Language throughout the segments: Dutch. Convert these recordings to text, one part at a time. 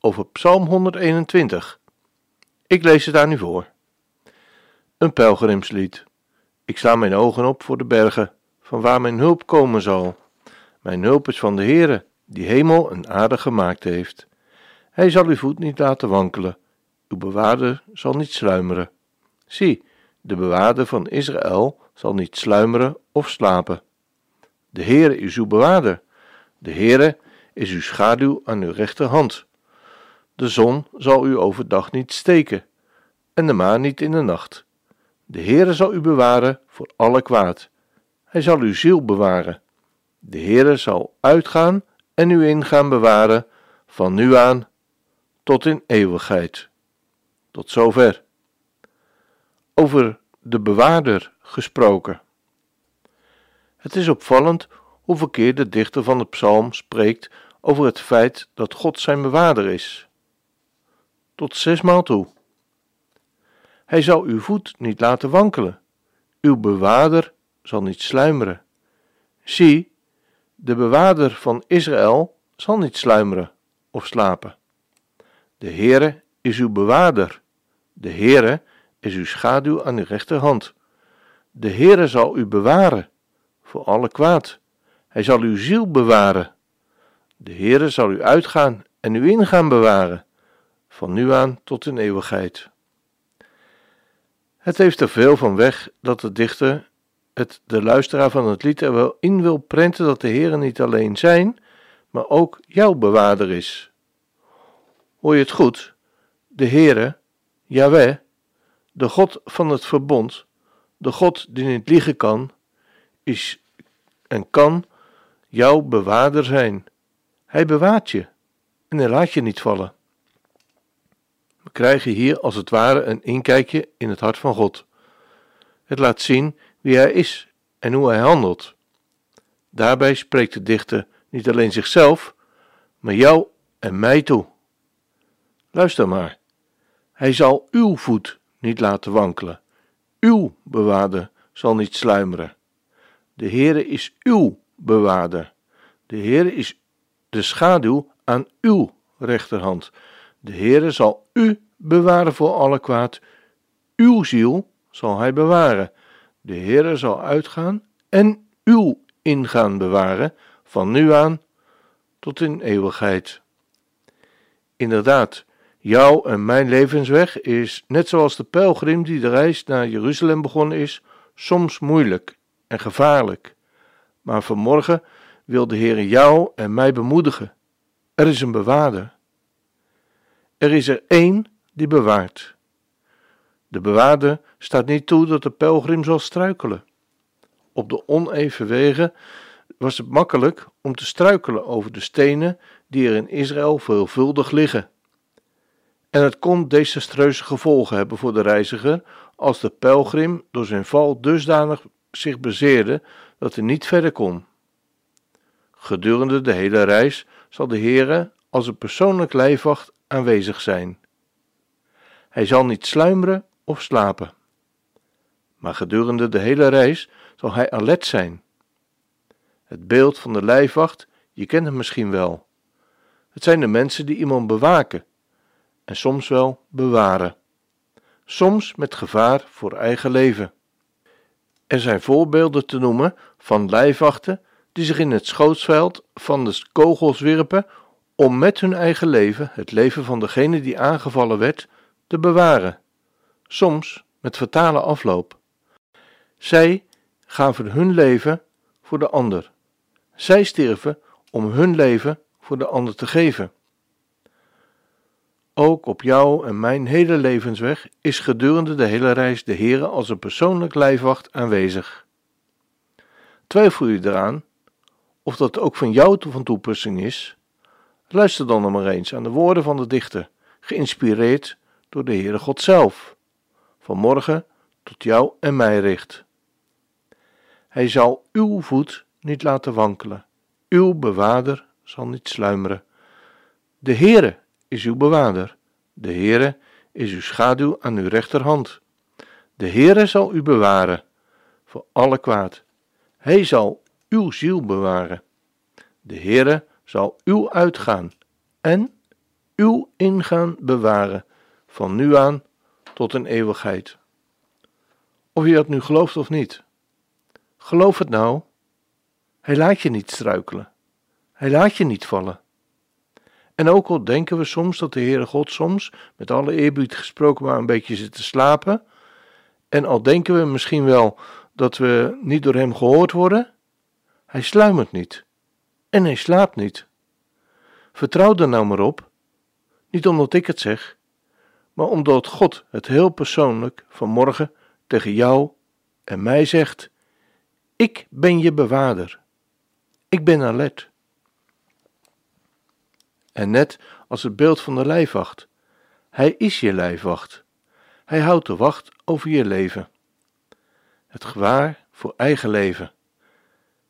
over Psalm 121. Ik lees het aan u voor. Een pelgrimslied. Ik sla mijn ogen op voor de bergen, van waar mijn hulp komen zal. Mijn hulp is van de Heere, die hemel en aarde gemaakt heeft. Hij zal uw voet niet laten wankelen, uw bewaarder zal niet sluimeren. Zie, de bewaarder van Israël zal niet sluimeren of slapen. De Heere is uw bewaarder, de Heere is uw schaduw aan uw rechterhand. De zon zal u overdag niet steken, en de maan niet in de nacht. De Heere zal u bewaren voor alle kwaad. Hij zal uw ziel bewaren. De Heere zal uitgaan en u ingaan bewaren, van nu aan tot in eeuwigheid. Tot zover. Over de bewaarder gesproken. Het is opvallend hoeveel keer de dichter van de psalm spreekt over het feit dat God zijn bewaarder is. Tot zesmaal toe. Hij zal uw voet niet laten wankelen, uw bewaarder zal niet sluimeren. Zie, de bewaarder van Israël zal niet sluimeren of slapen. De Heere is uw bewaarder, de Heere is uw schaduw aan uw rechterhand. De Heere zal u bewaren voor alle kwaad. Hij zal uw ziel bewaren. De Heere zal u uitgaan en u ingaan bewaren, van nu aan tot in eeuwigheid. Het heeft er veel van weg dat de dichter het de luisteraar van het lied er wel in wil prenten dat de Heere niet alleen zijn, maar ook jouw bewaarder is. Hoor je het goed? De Heere, Yahweh, de God van het verbond, de God die niet liegen kan, is en kan jouw bewaarder zijn. Hij bewaart je en hij laat je niet vallen. We krijgen hier als het ware een inkijkje in het hart van God. Het laat zien wie hij is en hoe hij handelt. Daarbij spreekt de dichter niet alleen zichzelf, maar jou en mij toe. Luister maar. Hij zal uw voet niet laten wankelen. Uw bewaarder zal niet sluimeren. De Heere is uw bewaarder. De Heere is de schaduw aan uw rechterhand. De Heere zal u bewaren voor alle kwaad. Uw ziel zal hij bewaren. De Heere zal uitgaan en uw ingaan bewaren, van nu aan tot in eeuwigheid. Inderdaad, jouw en mijn levensweg is, net zoals de pelgrim die de reis naar Jeruzalem begonnen is, soms moeilijk en gevaarlijk. Maar vanmorgen wil de Heer jou en mij bemoedigen. Er is een bewaarder. Er is er één die bewaart. De bewaarder staat niet toe dat de pelgrim zal struikelen. Op de oneven wegen was het makkelijk om te struikelen over de stenen die er in Israël veelvuldig liggen. En het kon desastreuze gevolgen hebben voor de reiziger als de pelgrim door zijn val dusdanig zich bezeerde dat hij niet verder kon. Gedurende de hele reis zal de Heere als een persoonlijk lijfwacht aanwezig zijn. Hij zal niet sluimeren of slapen. Maar gedurende de hele reis zal hij alert zijn. Het beeld van de lijfwacht, je kent hem misschien wel. Het zijn de mensen die iemand bewaken en soms wel bewaren. Soms met gevaar voor eigen leven. Er zijn voorbeelden te noemen van lijfwachten die zich in het schootsveld van de kogels wierpen om met hun eigen leven, het leven van degene die aangevallen werd, te bewaren, soms met fatale afloop. Zij gaven hun leven voor de ander. Zij stierven om hun leven voor de ander te geven. Ook op jou en mijn hele levensweg is gedurende de hele reis de Heere als een persoonlijk lijfwacht aanwezig. Twijfel je eraan of dat ook van jou van toepassing is? Luister dan nog maar eens aan de woorden van de dichter, geïnspireerd door de Heere God zelf, vanmorgen tot jou en mij richt. Hij zal uw voet niet laten wankelen, uw bewaarder zal niet sluimeren. De Heere is uw bewaarder, de Heere is uw schaduw aan uw rechterhand. De Heere zal u bewaren voor alle kwaad. Hij zal uw ziel bewaren. De Heere zal uw uitgaan en uw ingaan bewaren, van nu aan tot een eeuwigheid. Of je dat nu gelooft of niet. Geloof het nou. Hij laat je niet struikelen. Hij laat je niet vallen. En ook al denken we soms dat de Heere God soms, met alle eerbied gesproken, maar een beetje zit te slapen, en al denken we misschien wel dat we niet door Hem gehoord worden, Hij sluimert niet en Hij slaapt niet. Vertrouw er nou maar op, niet omdat ik het zeg, maar omdat God het heel persoonlijk vanmorgen tegen jou en mij zegt: Ik ben je bewaarder. Ik ben alert. En net als het beeld van de lijfwacht, hij is je lijfwacht. Hij houdt de wacht over je leven. Het gevaar voor eigen leven.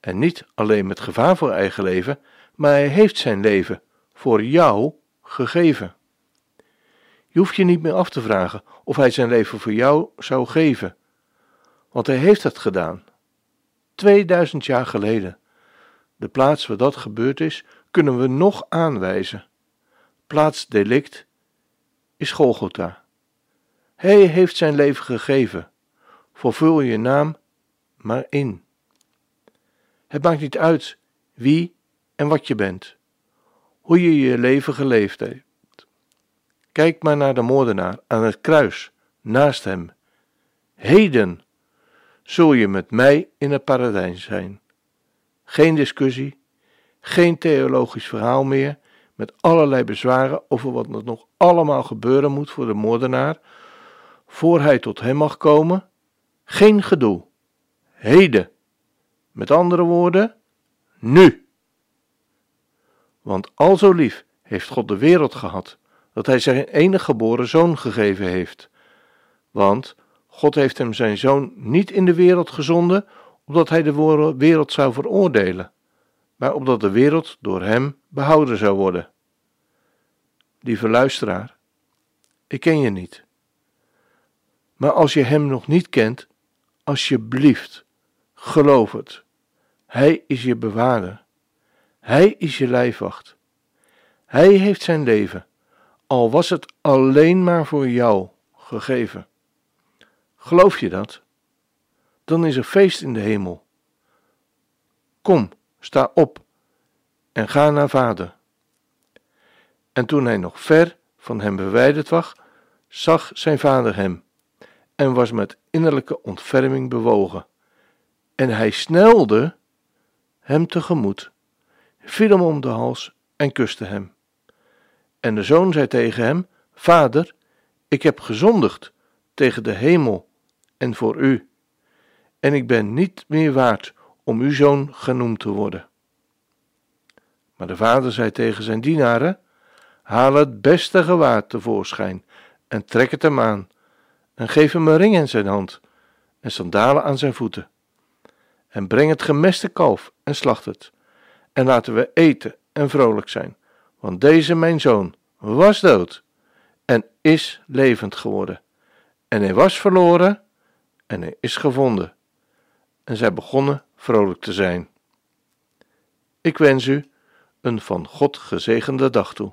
En niet alleen met gevaar voor eigen leven, maar hij heeft zijn leven voor jou gegeven. Je hoeft je niet meer af te vragen of hij zijn leven voor jou zou geven, want hij heeft het gedaan. 2000 jaar geleden. De plaats waar dat gebeurd is, kunnen we nog aanwijzen. Plaats delict is Golgotha. Hij heeft zijn leven gegeven. Vervul je naam maar in. Het maakt niet uit wie en wat je bent, hoe je je leven geleefd hebt. Kijk maar naar de moordenaar aan het kruis, naast hem. Heden zul je met mij in het paradijs zijn. Geen discussie, geen theologisch verhaal meer met allerlei bezwaren over wat er nog allemaal gebeuren moet voor de moordenaar, voor hij tot hem mag komen. Geen gedoe. Heden. Met andere woorden, nu. Want al zo lief heeft God de wereld gehad, dat hij zijn enige geboren zoon gegeven heeft. Want God heeft hem zijn zoon niet in de wereld gezonden, opdat hij de wereld zou veroordelen, maar opdat de wereld door hem behouden zou worden. Lieve luisteraar, ik ken je niet. Maar als je hem nog niet kent, alsjeblieft, geloof het. Hij is je bewaarder. Hij is je lijfwacht. Hij heeft zijn leven, al was het alleen maar voor jou gegeven. Geloof je dat? Dan is er feest in de hemel. Kom, sta op en ga naar vader. En toen hij nog ver van hem verwijderd was, zag zijn vader hem en was met innerlijke ontferming bewogen. En hij snelde hem tegemoet, viel hem om de hals en kuste hem. En de zoon zei tegen hem: Vader, ik heb gezondigd tegen de hemel en voor u, en ik ben niet meer waard om uw zoon genoemd te worden. Maar de vader zei tegen zijn dienaren: Haal het beste gewaad tevoorschijn en trek het hem aan, en geef hem een ring in zijn hand en sandalen aan zijn voeten. En breng het gemeste kalf en slacht het, en laten we eten en vrolijk zijn, want deze mijn zoon was dood en is levend geworden. En hij was verloren en hij is gevonden. En zij begonnen vrolijk te zijn. Ik wens u een van God gezegende dag toe.